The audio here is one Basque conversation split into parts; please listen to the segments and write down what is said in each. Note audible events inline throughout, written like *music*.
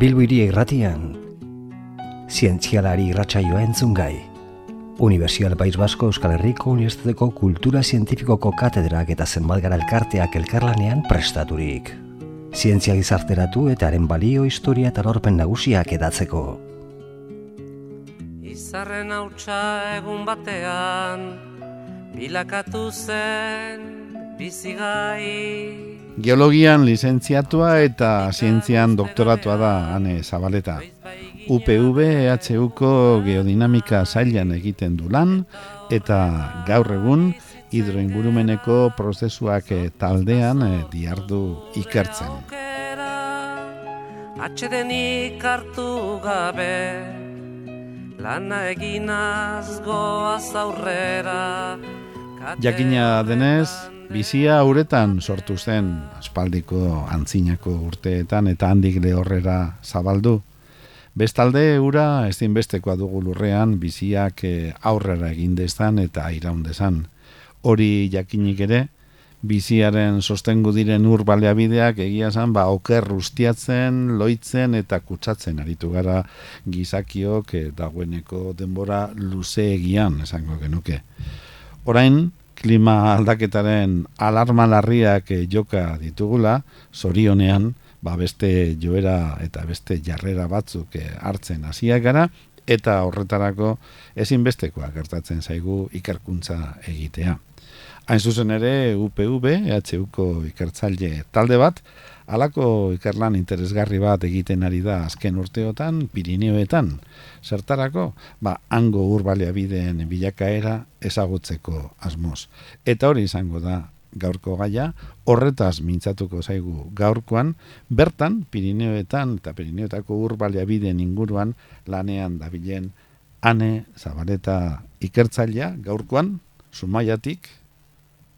Bilbiri irratian, zientzialari irratsaioa entzun gai. Universial Baiz Basko Euskal Herriko Unibertsitateko Kultura Zientifikoko Katedrak eta zenbat gara elkarteak elkarlanean prestaturik. Zientzia gizarteratu eta haren balio, historia eta lorpen nagusiak edatzeko. Izarren hautsa egun batean, bilakatu zen bizigai. Geologian lizentziatua eta zientzian doktoratua da Ane Zabaleta. UPV EHUko geodinamika zailan egiten du lan eta gaur egun hidroingurumeneko prozesuak eh, taldean eh, diardu ikertzen. Atxedenik hartu gabe Lana eginaz goaz aurrera Jakina denez, bizia uretan sortu zen aspaldiko antzinako urteetan eta handik lehorrera zabaldu. Bestalde ura ezinbestekoa dugu lurrean biziak eh, aurrera egin dezan eta iraundezan. Hori jakinik ere, biziaren sostengu diren ur baleabideak egia zan, ba, oker rustiatzen, loitzen eta kutsatzen aritu gara gizakiok eh, dagoeneko denbora luze egian, esango genuke. Orain, klima aldaketaren alarma larriak eh, joka ditugula, zorionean, ba beste joera eta beste jarrera batzuk eh, hartzen hasiak gara, eta horretarako ezinbestekoa gertatzen zaigu ikerkuntza egitea. Hain zuzen ere UPV, EHUko ikertzaile talde bat, Halako ikerlan interesgarri bat egiten ari da azken urteotan Pirineoetan. Zertarako, ba, hango urbalea bideen bilakaera ezagutzeko asmoz. Eta hori izango da gaurko gaia, horretaz mintzatuko zaigu gaurkoan, bertan Pirineoetan eta Pirineoetako urbalea bideen inguruan lanean dabilen ane zabaleta ikertzailea gaurkoan, sumaiatik,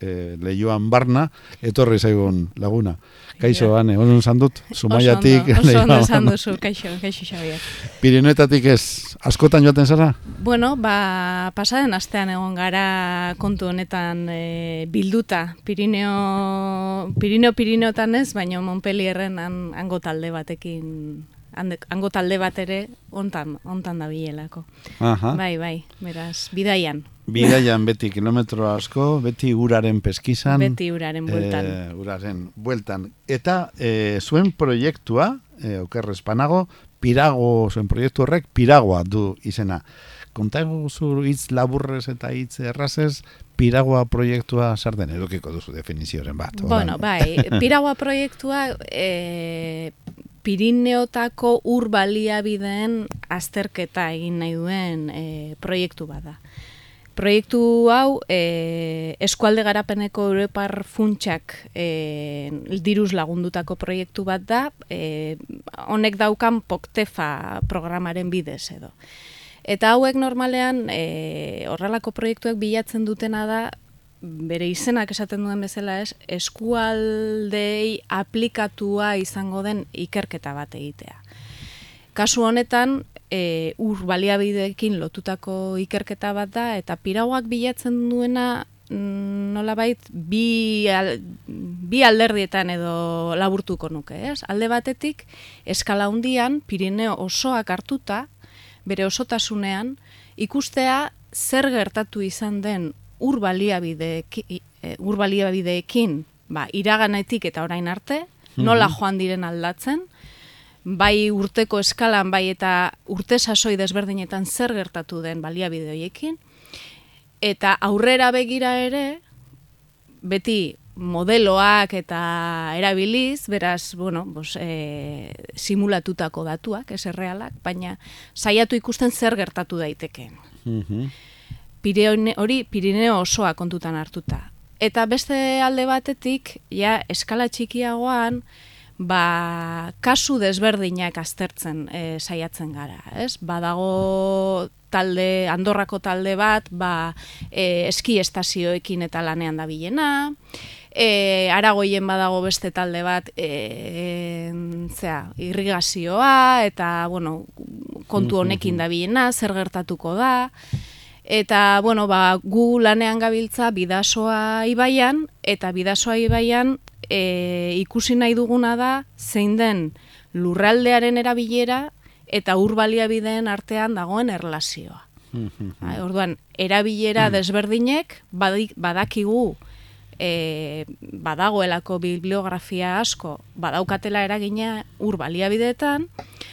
e, lehioan barna, etorri zaigun laguna. Kaixo, yeah. ane, ondo zan dut, sumaiatik. Oso ondo zan duzu, kaixo, kaixo Xavier. Pirinetatik ez, askotan joaten zara? Bueno, ba, pasaden astean egon gara kontu honetan e, bilduta. Pirineo, Pirineo, Pirineotan ez, baina Montpellierren hango talde batekin hango talde bat ere hontan hontan da bilelako. Bai, bai, beraz, bidaian. Bidaian beti kilometro asko, beti uraren peskizan. Beti uraren bueltan. E, uraren bueltan. Eta e, zuen proiektua, e, okerrez panago, pirago, zuen proiektu horrek, piragoa du izena. Kontago zu hitz laburrez eta hitz errazez, piragoa proiektua zer den edukiko duzu definizioaren bat. Bueno, bai, piragoa proiektua e, Pirineotako ur baliabideen azterketa egin nahi duen e, proiektu bada. Proiektu hau e, eskualde garapeneko Europar funtsak e, diruz lagundutako proiektu bat da, e, honek daukan Poktefa programaren bidez edo. Eta hauek normalean e, horrelako proiektuak bilatzen dutena da bere izenak esaten duen bezala ez, eskualdei aplikatua izango den ikerketa bat egitea. Kasu honetan, e, ur baliabideekin lotutako ikerketa bat da, eta pirauak bilatzen duena mm, nolabait bi, al, bi alderdietan edo laburtuko nuke, ez? Alde batetik, eskala hundian, Pirineo osoak hartuta, bere osotasunean, ikustea zer gertatu izan den ur baliabideekin, ba, iraganetik eta orain arte, nola mhm. joan diren aldatzen, bai urteko eskalan, bai eta urte sasoi desberdinetan zer gertatu den baliabide horiekin, eta aurrera begira ere, beti modeloak eta erabiliz, beraz, bueno, bos, e, simulatutako datuak, ez errealak, baina saiatu ikusten zer gertatu daitekeen. Mm Pireone, hori Pirineo osoa kontutan hartuta. Eta beste alde batetik, ja, eskala txikiagoan, ba, kasu desberdinak aztertzen e, saiatzen gara, ez? Badago talde, Andorrako talde bat, ba, e, eski estazioekin eta lanean da bilena, e, aragoien badago beste talde bat, e, zera, irrigazioa, eta, bueno, kontu honekin da bilena, zer gertatuko da, Eta, bueno, ba, gu lanean gabiltza bidasoa ibaian, eta bidasoa ibaian e, ikusi nahi duguna da zein den lurraldearen erabilera eta ur baliabideen artean dagoen erlazioa. Bai, orduan, erabilera desberdinek badi- badakigu e, badagoelako bibliografia asko badaukatela eragina ur baliabideetan,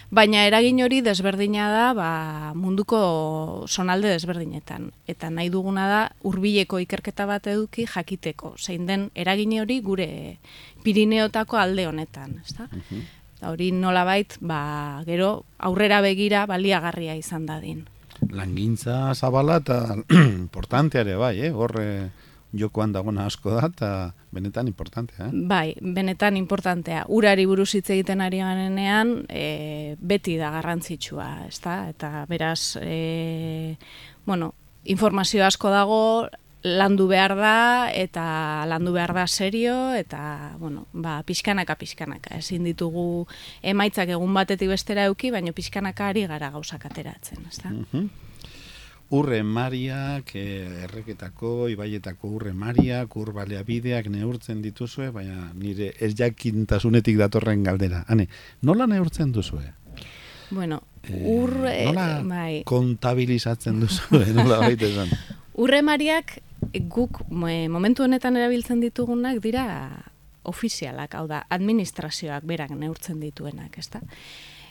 baina eragin hori desberdina da ba, munduko sonalde desberdinetan. Eta nahi duguna da urbileko ikerketa bat eduki jakiteko, zein den eragin hori gure Pirineotako alde honetan. Ezta? Eta hori nolabait, ba, gero aurrera begira baliagarria izan dadin. Langintza zabala eta *clears throat* importantea ere bai, eh? Horre jokoan dagona asko da eta benetan importantea, eh? Bai, benetan importantea. Urari buruz hitz egiten ari garenean, e, beti da garrantzitsua, ezta? Eta beraz, e, bueno, informazio asko dago, landu behar da, eta landu behar da serio, eta, bueno, ba, pixkanaka, pixkanaka. Ezin ditugu emaitzak egun batetik bestera euki, baina pixkanaka ari gara gauzak ateratzen, ezta? Mhm. Urre mariak, eh, erreketako, ibaietako urre mariak, ur baleabideak neurtzen dituzue, baina nire ez jakintasunetik datorren galdera. Hane, nola neurtzen duzue? Bueno, Eh, ur... eh, nola bai. kontabilizatzen duzue, *laughs* nola baita esan? Urremariak guk mo- momentu honetan erabiltzen ditugunak dira ofizialak, hau da, administrazioak berak neurtzen dituenak, ezta?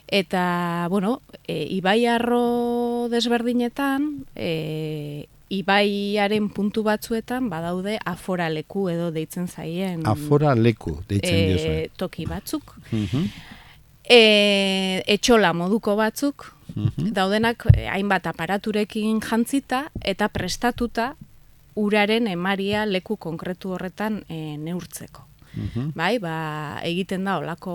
Eta, bueno, e, ibai arro desberdinetan, e, ibaiaren puntu batzuetan badaude afora leku edo deitzen zaien Afora leku, deitzen e, diozue. toki batzuk. Mhm, E, etxola moduko batzuk, mhm. daudenak eh, hainbat aparaturekin jantzita eta prestatuta uraren emaria leku konkretu horretan e, neurtzeko. Mhm. Bai, ba, egiten da olako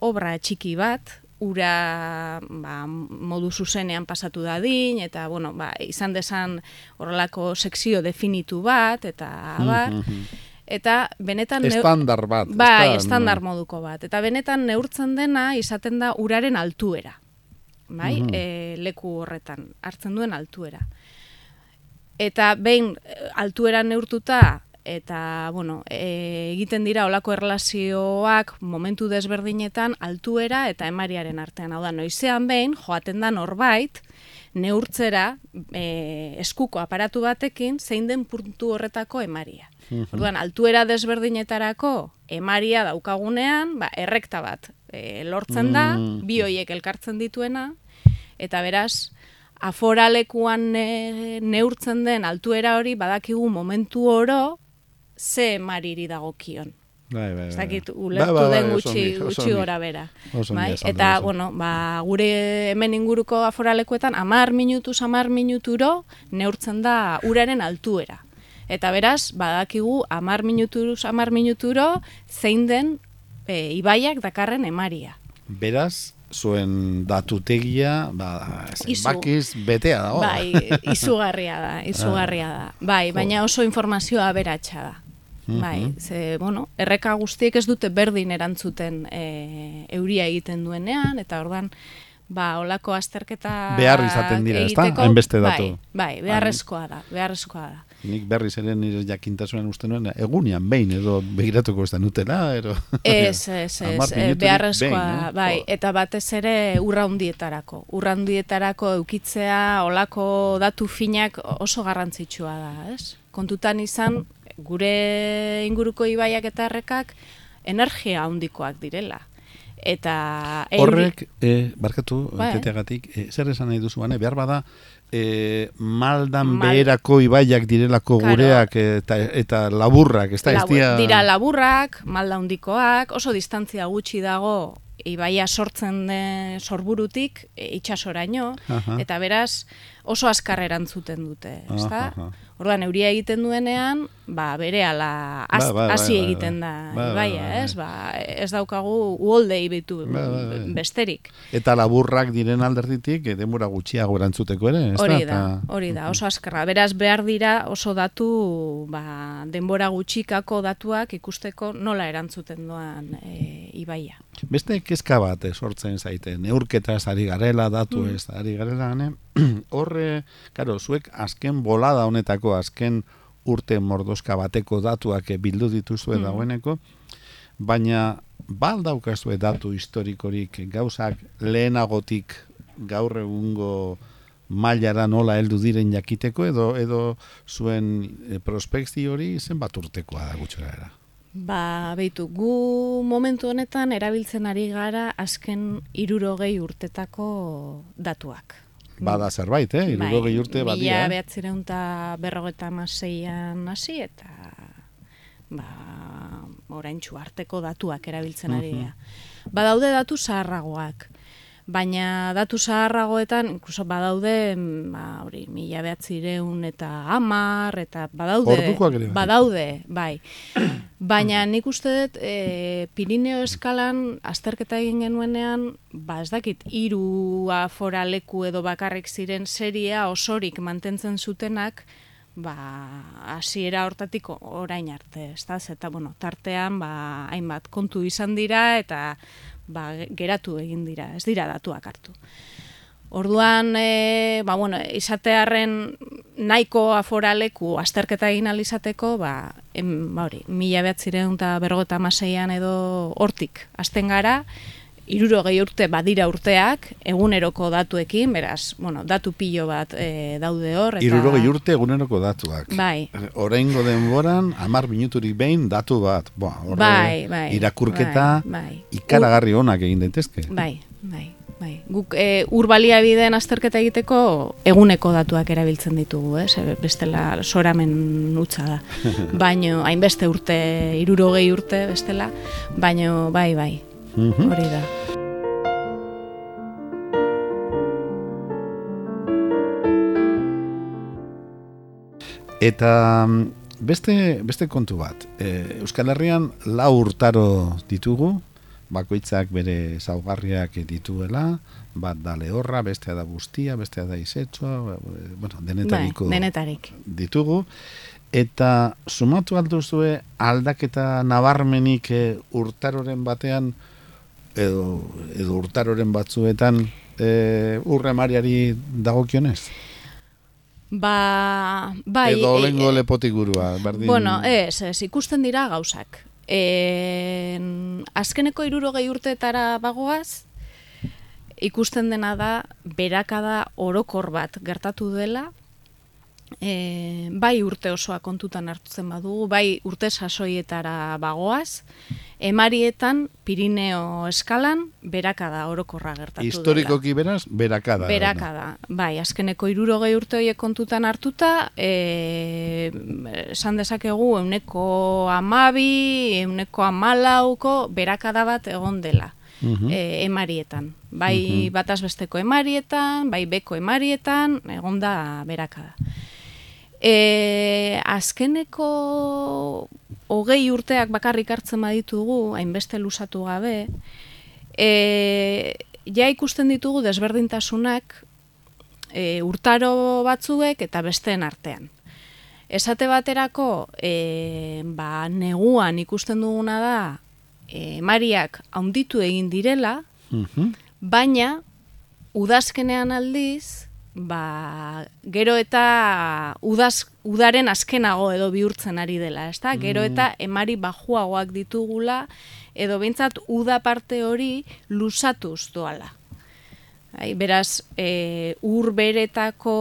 obra txiki bat, ura ba, modu zuzenean pasatu dadin, eta bueno, ba, izan desan horrelako sekzio definitu bat, eta bar, Mhm. eta benetan... Estandar bat. Bai, estandar moduko bat. Eta benetan neurtzen dena izaten da uraren altuera. Bai, Mhm. e, leku horretan hartzen duen altuera. Eta behin e, altuera neurtuta eta bueno, e, egiten dira olako erlazioak momentu desberdinetan altuera eta emariaren artean. Hau da, noizean behin joaten da norbait neurtzera e, eskuko aparatu batekin zein den puntu horretako emaria. Orduan, altuera desberdinetarako emaria daukagunean, ba, errekta bat e, lortzen da, Mm. bi hoiek elkartzen dituena, eta beraz, aforalekuan ne, neurtzen den altuera hori badakigu momentu oro ze emariri dagokion. Bai, bai, Ez bai. dakit, Bai, ulertu bai, bai, den oso gutxi, oso gutxi gora bera. Oso Bai? Eta, duzu. bueno, ba, gure hemen inguruko aforalekuetan, amar minutuz, amar minuturo neurtzen da uraren altuera. Eta beraz, badakigu amar minutuz, amar minuturo zein den e, ibaiak dakarren emaria. Beraz, zuen datutegia, ba, Izu. zenbakiz betea dago. Bai, izugarria da, izugarria da. Bai, baina oso informazioa aberatsa da. Bai, ze, bueno, erreka guztiek ez dute berdin erantzuten e, euria egiten duenean, eta ordan ba, olako azterketa Behar izaten dira, ezta? Hainbeste datu. Bai, bai, beharrezkoa da, beharrezkoa da. Nik berriz ere nire jakintasunen uste nuen, egunian behin edo begiratuko ez da nutela, ero... Ez, *laughs* ez, ez, eh, beharrezkoa, behin, eh? bai, Jo. eta batez ere urra hundietarako. Urra hundietarako eukitzea olako datu finak oso garrantzitsua da, ez? Kontutan izan, gure inguruko ibaiak eta errekak energia handikoak direla. Eta euri- Horrek, e, barkatu, Bai. teteagatik, e, zer esan nahi duzu, bane? behar bada, e, maldan Mal- beherako ibaiak direlako Claro. gureak eta, eta laburrak, ez da, ez Labu- dira... laburrak, malda handikoak, oso distantzia gutxi dago ibaia sortzen den sorburutik e, itsasoraino eta beraz oso azkar erantzuten dute, ezta? Aha, aha. Orduan euria egiten duenean, ba berehala Ba, hasi ba, bai, bai, egiten da Ba, ba, ibaia, bai, ez? Ba, ez daukagu uholdei bitu Ba, ba, besterik. Eta laburrak diren alderditik, e, denbora gutxiago erantzuteko ere, ez Hori da, hori da, oso azkarra. Beraz, behar dira oso datu, ba, denbora gutxikako datuak ikusteko nola erantzuten doan e, ibaia. Beste kezka bat eh, sortzen zaite, neurketaz ari garela, datu Mm. ez ari garela, ne? *clears throat* Horre, karo, zuek azken bolada honetako, azken urte mordoska bateko datuak eh, bildu dituzue Mm. dagoeneko, baina bal daukazue datu historikorik gauzak lehenagotik gaur egungo mailara nola heldu diren jakiteko edo edo zuen e, prospekzio hori zenbat urtekoa da gutxera era? Ba, beitu, gu momentu honetan erabiltzen ari gara azken irurogei urtetako datuak. Bada zerbait, eh? Irurogei bai, urte badia. Mila behatzireun eta berrogeta maseian hasi eta ba, orain arteko datuak erabiltzen ari dira. Badaude datu zaharragoak baina datu zaharragoetan, inkluso badaude, mm, ba, hori, mila behatzireun eta amar, eta badaude, bai. badaude, bai. Baina nik uste dut, e, Pirineo eskalan, azterketa egin genuenean, ba ez dakit, iru afora leku edo bakarrik ziren seria osorik mantentzen zutenak, ba, hasiera hortatik orain arte, ez da, eta, bueno, tartean, ba, hainbat kontu izan dira, eta, ba, geratu egin dira, ez dira datuak hartu. Orduan, e, ba, bueno, izatearen nahiko aforaleku azterketa egin alizateko, ba, em, ba hori, mila behatzireun eta berrogeta maseian edo hortik azten gara, iruro gehi urte badira urteak, eguneroko datuekin, beraz, bueno, datu pilo bat e, daude hor. Eta... Iruro gehi urte eguneroko datuak. Bai. Horrengo denboran, amar minuturik behin datu bat. Boa, horre, bai, bai, irakurketa bai, bai. ikaragarri onak egin daitezke. Bai, bai. Bai. Guk e, urbalia bideen azterketa egiteko eguneko datuak erabiltzen ditugu, eh? Zer, bestela soramen utza da. *laughs* Baino, hainbeste urte, irurogei urte bestela, baino, bai, bai, Mhm. Hori da. Eta mm, beste, beste kontu bat. E, Euskal Herrian lau urtaro ditugu, bakoitzak bere zaugarriak dituela, bat da lehorra, bestea da guztia, bestea da izetsoa, bueno, denetariko bai, denetarik. ditugu. Eta sumatu alduzue aldaketa nabarmenik e, urtaroren batean edo, edo urtaroren batzuetan e, urre mariari dagokionez? Ba, bai... Edo lengo e, lepotik gurua, berdin... Bueno, ez, ez, ikusten dira gauzak. E, azkeneko irurogei urteetara bagoaz, ikusten dena da, berakada orokor bat gertatu dela, e, bai urte osoa kontutan hartutzen badugu, bai urte sasoietara bagoaz, emarietan Pirineo eskalan berakada orokorra gertatu Historikoki beraz, berakada. Berakada, bai, azkeneko irurogei urte horiek kontutan hartuta, e, esan dezakegu euneko amabi, euneko amalauko berakada bat egon dela. Uh emarietan. Bai uh -huh. batazbesteko emarietan, bai beko emarietan, egonda berakada. E, azkeneko hogei urteak bakarrik hartzen baditugu, hainbeste lusatu gabe, e, ja ikusten ditugu desberdintasunak e, urtaro batzuek eta besteen artean. Esate baterako, e, ba, neguan ikusten duguna da, e, mariak haunditu egin direla, mhm. baina udazkenean aldiz, ba, gero eta udaz, udaren azkenago edo bihurtzen ari dela, ezta? Gero eta mm. emari bajuagoak ditugula edo behintzat uda parte hori lusatuz doala. Ai, beraz, e, ur beretako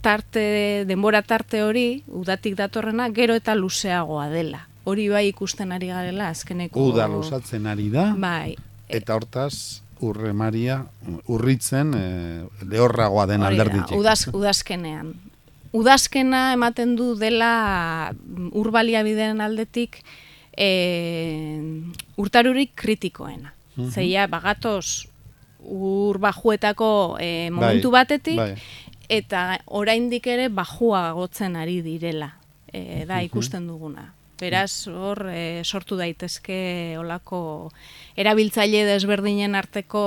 tarte, denbora tarte hori, udatik datorrena, gero eta luzeagoa dela. Hori bai ikusten ari garela azkeneko... Uda lusatzen ari da. Bai. Eta hortaz, urre maria urritzen e, lehorragoa den alderditik. Udaz, udazkenean. Udazkena ematen du dela urbalia bideen aldetik e, urtarurik kritikoena. Mm Zeia, bagatoz ur bajuetako e, momentu bai, batetik, bai. eta oraindik ere bajua gotzen ari direla. E, da, ikusten duguna. Beraz, hor, e, sortu daitezke olako erabiltzaile desberdinen arteko,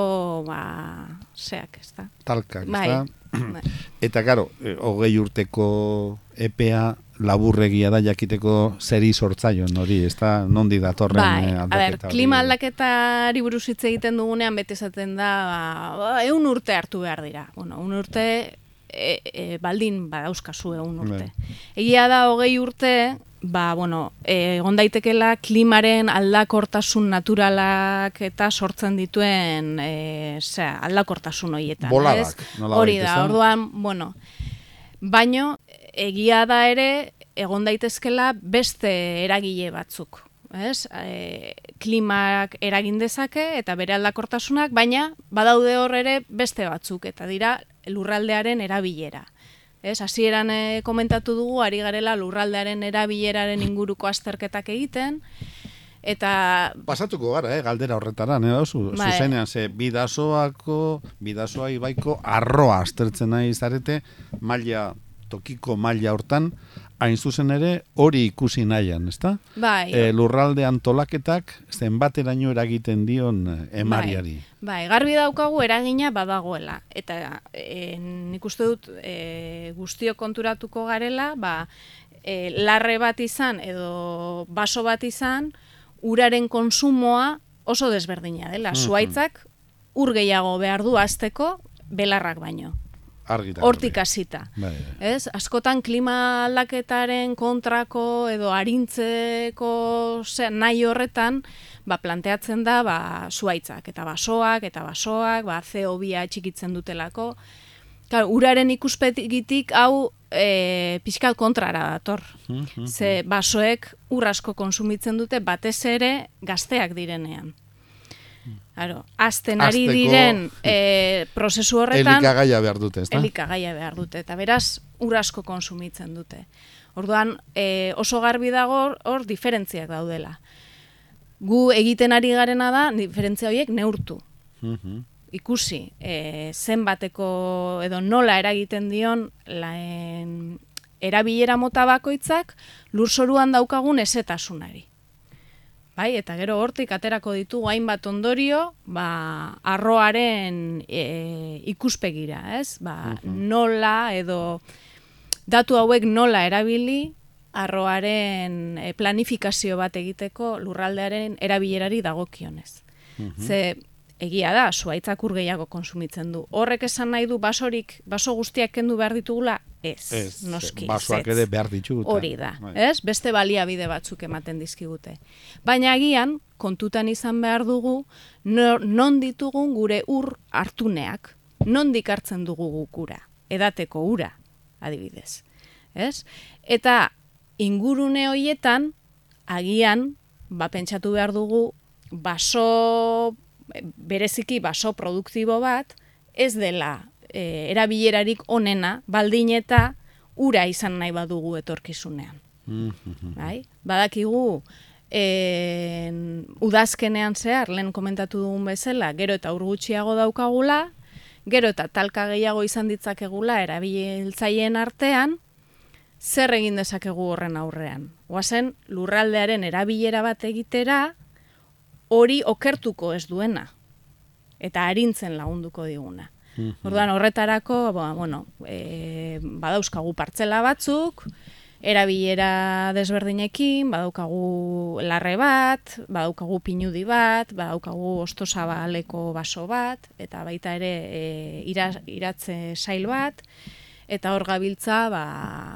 ba, zeak, ez da? Talkak, bai. ez da? *clears throat* Eta, karo, e, hogei urteko EPA laburregia da jakiteko zeri sortzaion hori, ez da, nondi datorren bai. aldaketa. A ber, klima aldaketari buruz hitz egiten dugunean, bete zaten da, ba, eun urte hartu behar dira. Bueno, un urte e, e, baldin badauzkazu egun urte. Bai. Egia da hogei urte ba, bueno, egon daitekela klimaren aldakortasun naturalak eta sortzen dituen e, zera, aldakortasun horietan. Boladak, Hori da, orduan, bueno, baino egia da ere egon daitezkela beste eragile batzuk. Ez? E, klimak eragin dezake eta bere aldakortasunak, baina badaude hor ere beste batzuk eta dira lurraldearen erabilera. Ez, hasieran e, komentatu dugu ari garela lurraldearen erabileraren inguruko azterketak egiten eta Pasatuko gara, eh, galdera horretara, ne dauzu, Bai. zuzenean, ze bidasoako, bidasoa ibaiko arroa aztertzen nahi zarete, maila, tokiko maila hortan, hain zuzen ere, hori ikusi nahian, ezta? bai, E, lurralde antolaketak zenbateraino eragiten dion eh, emariari. Bai, garbi daukagu eragina badagoela. Eta e, nik uste dut e, guztio konturatuko garela, ba, e, larre bat izan edo baso bat izan, uraren konsumoa oso desberdina dela. Mhm. Zuaitzak ur gehiago behar du azteko belarrak baino. Hortik hasita. Bai, bai. Ez, askotan klima aldaketaren kontrako edo arintzeko ze, nahi horretan, ba, planteatzen da ba, zuaitzak eta basoak eta basoak, ba, CO2 txikitzen dutelako. Claro, uraren ikuspegitik hau e, pixkat kontrara dator. Mhm. Ze basoek ur asko konsumitzen dute batez ere gazteak direnean. Claro, azten ari diren *laughs* e, prozesu horretan Elikagaia behar dute, ezta? elikagaia behar dute, eta beraz, ur asko konsumitzen dute. Orduan, e, oso garbi dago hor- diferentziak daudela. Gu egiten ari garena da, diferentzia horiek neurtu. Mhm. Ikusi, e, zenbateko edo nola eragiten dion laen, erabilera mota bakoitzak lurzoruan daukagun ezetasunari. Bai, eta gero hortik aterako ditugu hainbat ondorio, ba, arroaren e, ikuspegira, ez? Ba, nola edo datu hauek nola erabili arroaren e, planifikazio bat egiteko lurraldearen erabilerari dagokionez. Ze egia da, zuaitzak ur gehiago konsumitzen du. Horrek esan nahi du basorik, baso guztiak kendu behar ditugula? Ez, Ez, noski. basoak ere behar ditu. eta- Hori da, Bai. ez? Beste baliabide batzuk ematen dizkigute. Baina agian, kontutan izan behar dugu, no- non ditugun gure ur hartuneak, nondik hartzen dugu guk ura, edateko ura, adibidez. Ez? Eta ingurune hoietan, agian, ba, pentsatu behar dugu, baso, bereziki baso produktibo bat, ez dela e, erabilerarik onena, baldin eta ura izan nahi badugu etorkizunean. Mhm. Bai? Badakigu, en, udazkenean zehar, lehen komentatu dugun bezala, gero eta ur gutxiago daukagula, gero eta talka gehiago izan ditzakegula erabiltzaileen artean, zer egin dezakegu horren aurrean. Oazen, lurraldearen erabilera bat egitera, hori okertuko ez duena. Eta arintzen lagunduko diguna. Orduan horretarako, ba, bueno, e, badauzkagu partzela batzuk, erabilera desberdinekin, badaukagu larre bat, badaukagu pinudi bat, badaukagu ostozabaleko baso bat, eta baita ere e, ira, iratze sail bat, eta hor gabiltza ba,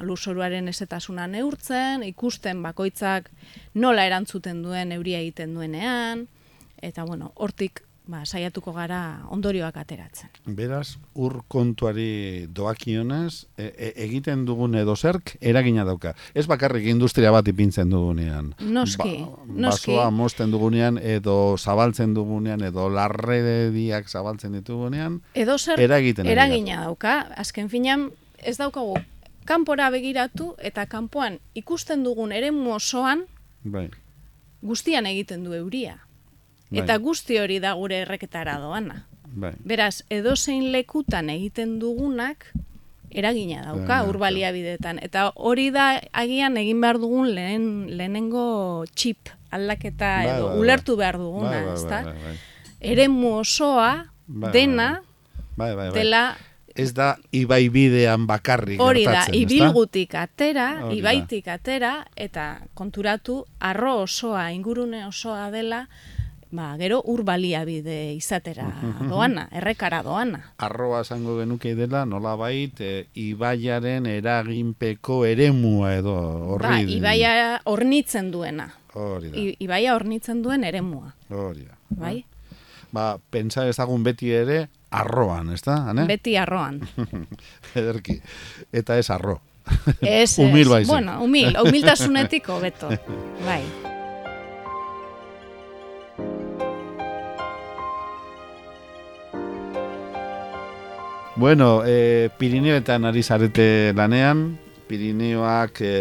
lurzoruaren ezetasuna neurtzen, ikusten bakoitzak nola erantzuten duen euria egiten duenean, eta bueno, hortik ba, saiatuko gara ondorioak ateratzen. Beraz, ur kontuari doakionez, e, e, egiten dugun edo zerk eragina dauka. Ez bakarrik industria bat ipintzen dugunean. Noski, noski. Basoa mosten dugunean, edo zabaltzen dugunean, edo larrediak zabaltzen ditugunean, Edo zer Eragiten eragina dauka, azken finean ez daukagu kanpora begiratu eta kanpoan ikusten dugun eremu osoan bai, guztian egiten du euria. Bai. Eta guzti hori da gure erreketara doana. bai. Beraz, edozein lekutan egiten dugunak eragina dauka Eragina ur baliabideetan. Eta hori da agian egin behar dugun lehen, lehenengo txip aldaketa Bai, edo bai, bai. ulertu behar duguna, Bai, bai, ezta? bai, bai. Eremu osoa Bai, dena Bai, bai, bai. dela Ez da ibaibidean bakarrik Hori da, ibilgutik atera, Hori da. ibaitik atera, eta konturatu, arro osoa, ingurune osoa dela, ba, gero ur baliabide izatera doana, errekara doana. Arroa esango genuke dela, nola bait, e, ibaiaren eraginpeko eremua edo horri. Ba, ibaia hornitzen duena. Hori da. I, ibaia hornitzen duen eremua, Hori da. bai? Ba, pentsa ezagun beti ere arroan, ez da? Ane? Beti arroan. *laughs* Ederki. Eta ez arro. Ez, Humil baizik. Bueno, humil, humiltasunetik hobeto. *laughs* Bai. Bueno, e, Pirineoetan ari zarete lanean, Pirineoak e,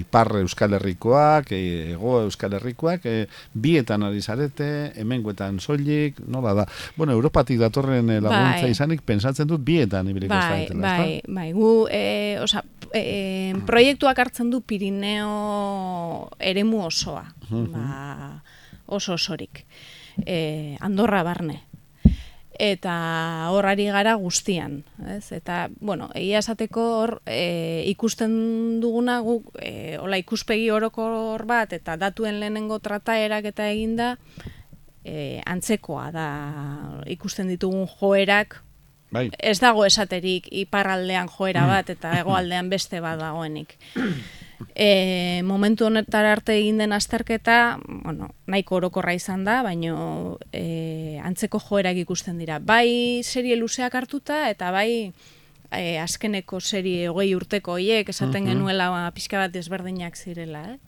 ipar Euskal Herrikoak, e, ego Euskal Herrikoak, e, bietan ari zarete, hemengoetan soilik, nola da. Bueno, Europatik datorren laguntza Bai. izanik, pensatzen dut bietan ibiliko Bai, zaretela, bai, bai. Gu, e, oza, e, proiektuak hartzen du Pirineo eremu osoa. Ba, oso osorik. E, Andorra barne. Eta hor ari gara guztian. Ez? Eta, bueno, egia esateko hor e, ikusten duguna guk, e, hola ikuspegi orokor bat eta datuen lehenengo trataerak eta eginda, e, antzekoa da ikusten ditugun joerak Bai, ez dago esaterik iparraldean joera *clears throat* bat eta hegoaldean beste bat dagoenik. E, momentu honetara arte egin den azterketa, bueno, nahiko orokorra izan da, baino e, antzeko joerak ikusten dira. Bai serie luzeak hartuta eta bai e, azkeneko serie hogei urteko hoiek esaten genuela ba, pixka bat desberdinak zirela. Eh?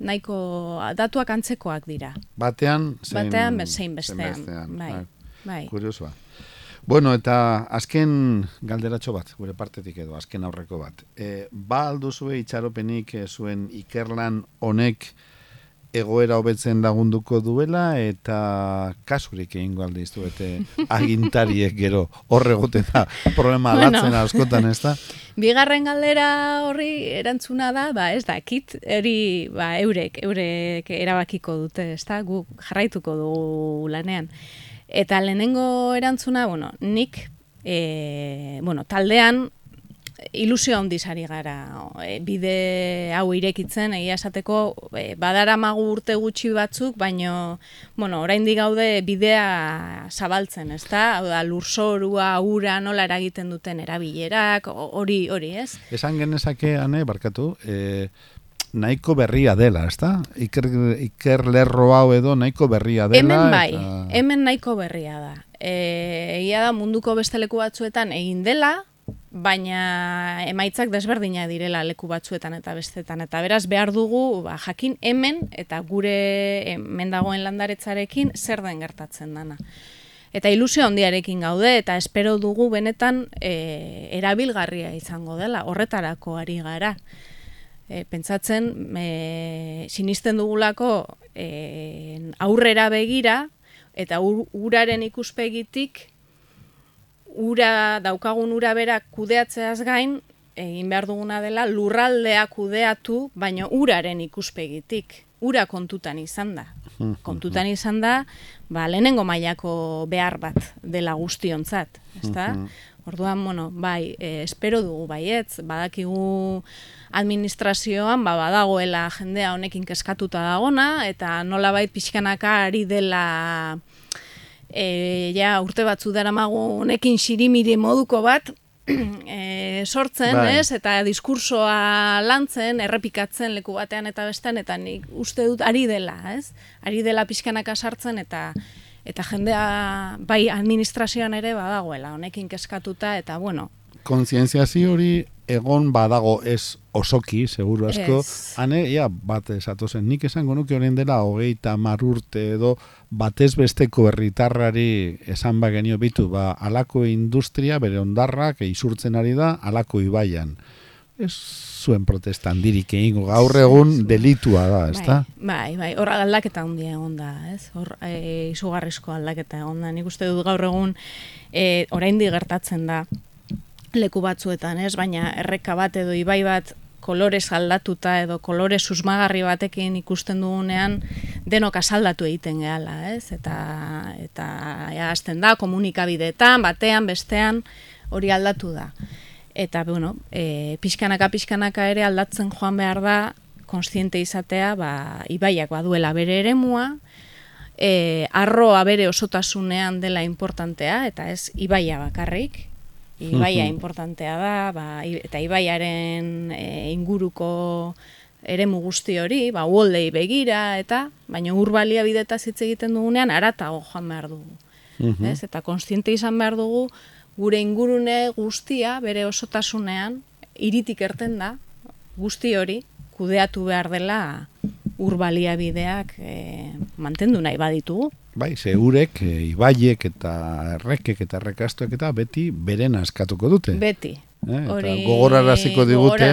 Nahiko datuak antzekoak dira. batean, zein, Batean, zein bestean. bestean. Bai, bai. Kuriosoa. Bueno, eta azken galderatxo bat, gure partetik edo, azken aurreko bat. E, ba alduzue itxaropenik e, zuen ikerlan honek egoera hobetzen lagunduko duela eta kasurik egingo alde bete *laughs* agintariek gero horre egoten da problema Bueno. alatzen askotan ez da? *laughs* Bigarren galdera horri erantzuna da, ba, ez dakit, hori ba, eurek, eurek erabakiko dute, ez da, guk jarraituko dugu lanean. Eta lehenengo erantzuna, bueno, nik, e, bueno, taldean ilusio handiz ari gara e, bide hau irekitzen, egia esateko e, badaramagu urte gutxi batzuk, baino, bueno, oraindik gaude bidea zabaltzen, ez da? Hau da, lurzorua, ura, nola eragiten duten erabilerak, hori, hori, ez? Esan genezake, ane, barkatu, e, nahiko berria dela, ez da? Iker, iker lerro hau edo nahiko berria dela. Hemen bai, eta- hemen nahiko berria da. E, egia da munduko beste leku batzuetan egin dela, baina emaitzak desberdinak direla leku batzuetan eta bestetan. Eta beraz behar dugu ba, jakin hemen eta gure hemen dagoen landaretzarekin zer den gertatzen dana. Eta ilusio handiarekin gaude eta espero dugu benetan e, erabilgarria izango dela, horretarako ari gara. E, pentsatzen, e, sinisten dugulako e, aurrera begira eta ur, uraren ikuspegitik ura daukagun ura bera kudeatzeaz gain egin behar duguna dela lurraldea kudeatu, baina uraren ikuspegitik. Ura kontutan izan da. Kontutan izan da, ba, lehenengo mailako behar bat dela guztionzat, ezta? Orduan, bueno, bai, e, espero dugu baietz, badakigu administrazioan ba, badagoela jendea honekin keskatuta dagona, eta nolabait pixkanaka ari dela e, ja urte batzu daramagu honekin sirimiri moduko bat e, *clears throat* sortzen, Bai. ez? Eta diskursoa lantzen, errepikatzen leku batean eta bestean, eta nik uste dut ari dela, ez? Ari dela pixkanaka sartzen eta eta jendea bai administrazioan ere badagoela honekin keskatuta eta bueno, kontzientziazio hori egon badago ez osoki, seguru asko, Ez. hane, ja, bat esatozen, nik esango nuke horien dela hogeita mar urte edo batez besteko herritarrari esan ba genio bitu, ba, alako industria bere ondarrak isurtzen ari da alako ibaian. Ez zuen protestan dirik egingo gaur egun delitua da, ezta? Bai, bai, bai, hor aldaketa handia egon da, ez? Hor e, izugarrizko aldaketa egon da. Nik uste dut gaur egun e, oraindik gertatzen da leku batzuetan, ez? Baina erreka bat edo ibai bat kolorez aldatuta edo kolore susmagarri batekin ikusten dugunean denok asaldatu egiten gehala, ez? Eta eta ja hasten da komunikabideetan, batean, bestean hori aldatu da. Eta bueno, e, pixkanaka pixkanaka ere aldatzen joan behar da kontziente izatea, ba, ibaiak baduela bere eremua, e, arroa bere osotasunean dela importantea, eta ez ibaia bakarrik, ibaia importantea da, ba, eta ibaiaren e, inguruko eremu guzti hori, ba, uoldei begira, eta, baina urbalia bideta hitz egiten dugunean, aratago joan behar dugu. Ez? Eta konstiente izan behar dugu, gure ingurune guztia, bere osotasunean, iritik erten da, guzti hori, kudeatu behar dela urbalia bideak e, mantendu nahi baditugu. Bai, zeurek, e, ibaiek eta errekek eta errekastuek eta beti beren askatuko dute. Beti. Eh, hori, gogoraraziko digute,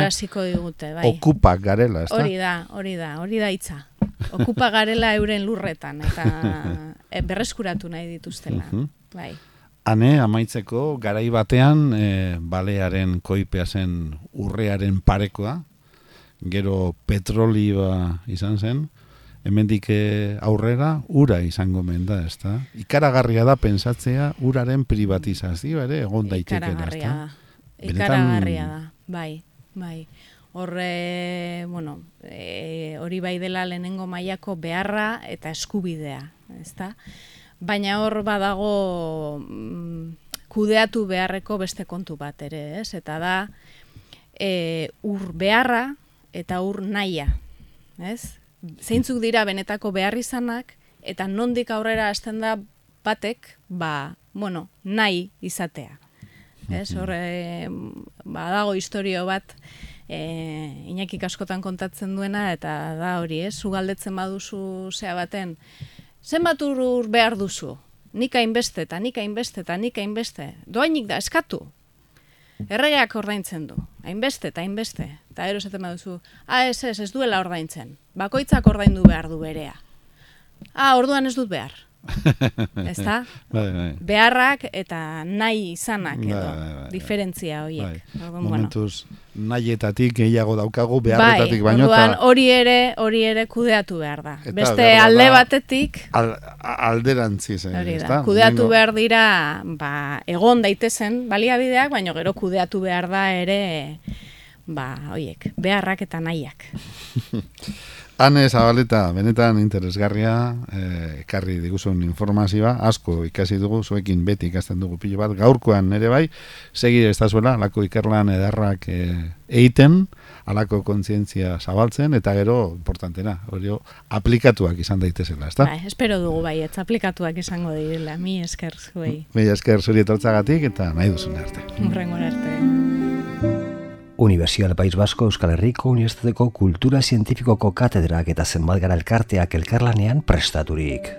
digute bai. okupak garela, ez da? Hori da, hori da, hori da itza. Okupa garela euren lurretan, eta *laughs* e, berreskuratu nahi dituztela. bai. Hane, amaitzeko, garai batean, e, balearen koipea zen urrearen parekoa, gero petrolioa izan zen, hemendik eh, aurrera ura izango menda, ez da? Ikaragarria da pensatzea uraren privatizazio ere egon daitekela, ez da? Ikaragarria da, bai, bai. Horre, bueno, e, hori bai dela lehenengo mailako beharra eta eskubidea, ez da? Baina hor badago mm, kudeatu beharreko beste kontu bat ere, ez? Eta da, e, ur beharra, eta ur naia, ez? Zeintzuk dira benetako behar izanak, eta nondik aurrera hasten da batek, ba, bueno, nahi izatea. Ez, hor, ba, dago historio bat, e, inakik askotan kontatzen duena, eta da hori, ez, zugaldetzen baduzu zea baten, zenbat ur behar duzu? Nik hainbeste, eta nik hainbeste, eta nik hainbeste. Doainik da, eskatu. Erregeak ordaintzen du hainbeste eta hainbeste. Eta ero esaten baduzu, ah, ez, ez, ez duela ordaintzen. Bakoitzak ordaindu behar du berea. Ah, orduan ez dut behar. *laughs* ez da? Bai, bai. Beharrak eta nahi izanak edo, bai, bai, diferentzia horiek. Bai. Momentuz, bueno. nahietatik gehiago daukagu, beharretatik bai, baino. Bai, hori ere, hori ere kudeatu behar da. Eta Beste alde batetik... Al, alderantzi zen, ez da? Kudeatu behar dira, ba, egon daitezen baliabideak, baino gero kudeatu behar da ere, ba, oiek, beharrak eta nahiak. *laughs* Hane Zabaleta, benetan interesgarria, eh, ekarri diguzun informazioa, asko ikasi dugu, zuekin beti ikasten dugu pilo bat, gaurkoan ere bai, segi ez da zuela, alako ikerlan edarrak eh, eiten, alako kontzientzia zabaltzen, eta gero, importantena, hori aplikatuak izan daitezela, ezta? Bai, espero dugu bai, ez aplikatuak izango direla, mi esker zuei. Mi esker zuri etortzagatik, eta nahi duzun arte. Urrengo arte. Universidad País Vasco Euskal Herriko Unibertsitateko Kultura Zientifikoko katedrak eta zenbat gara elkarteak elkarlanean prestaturik.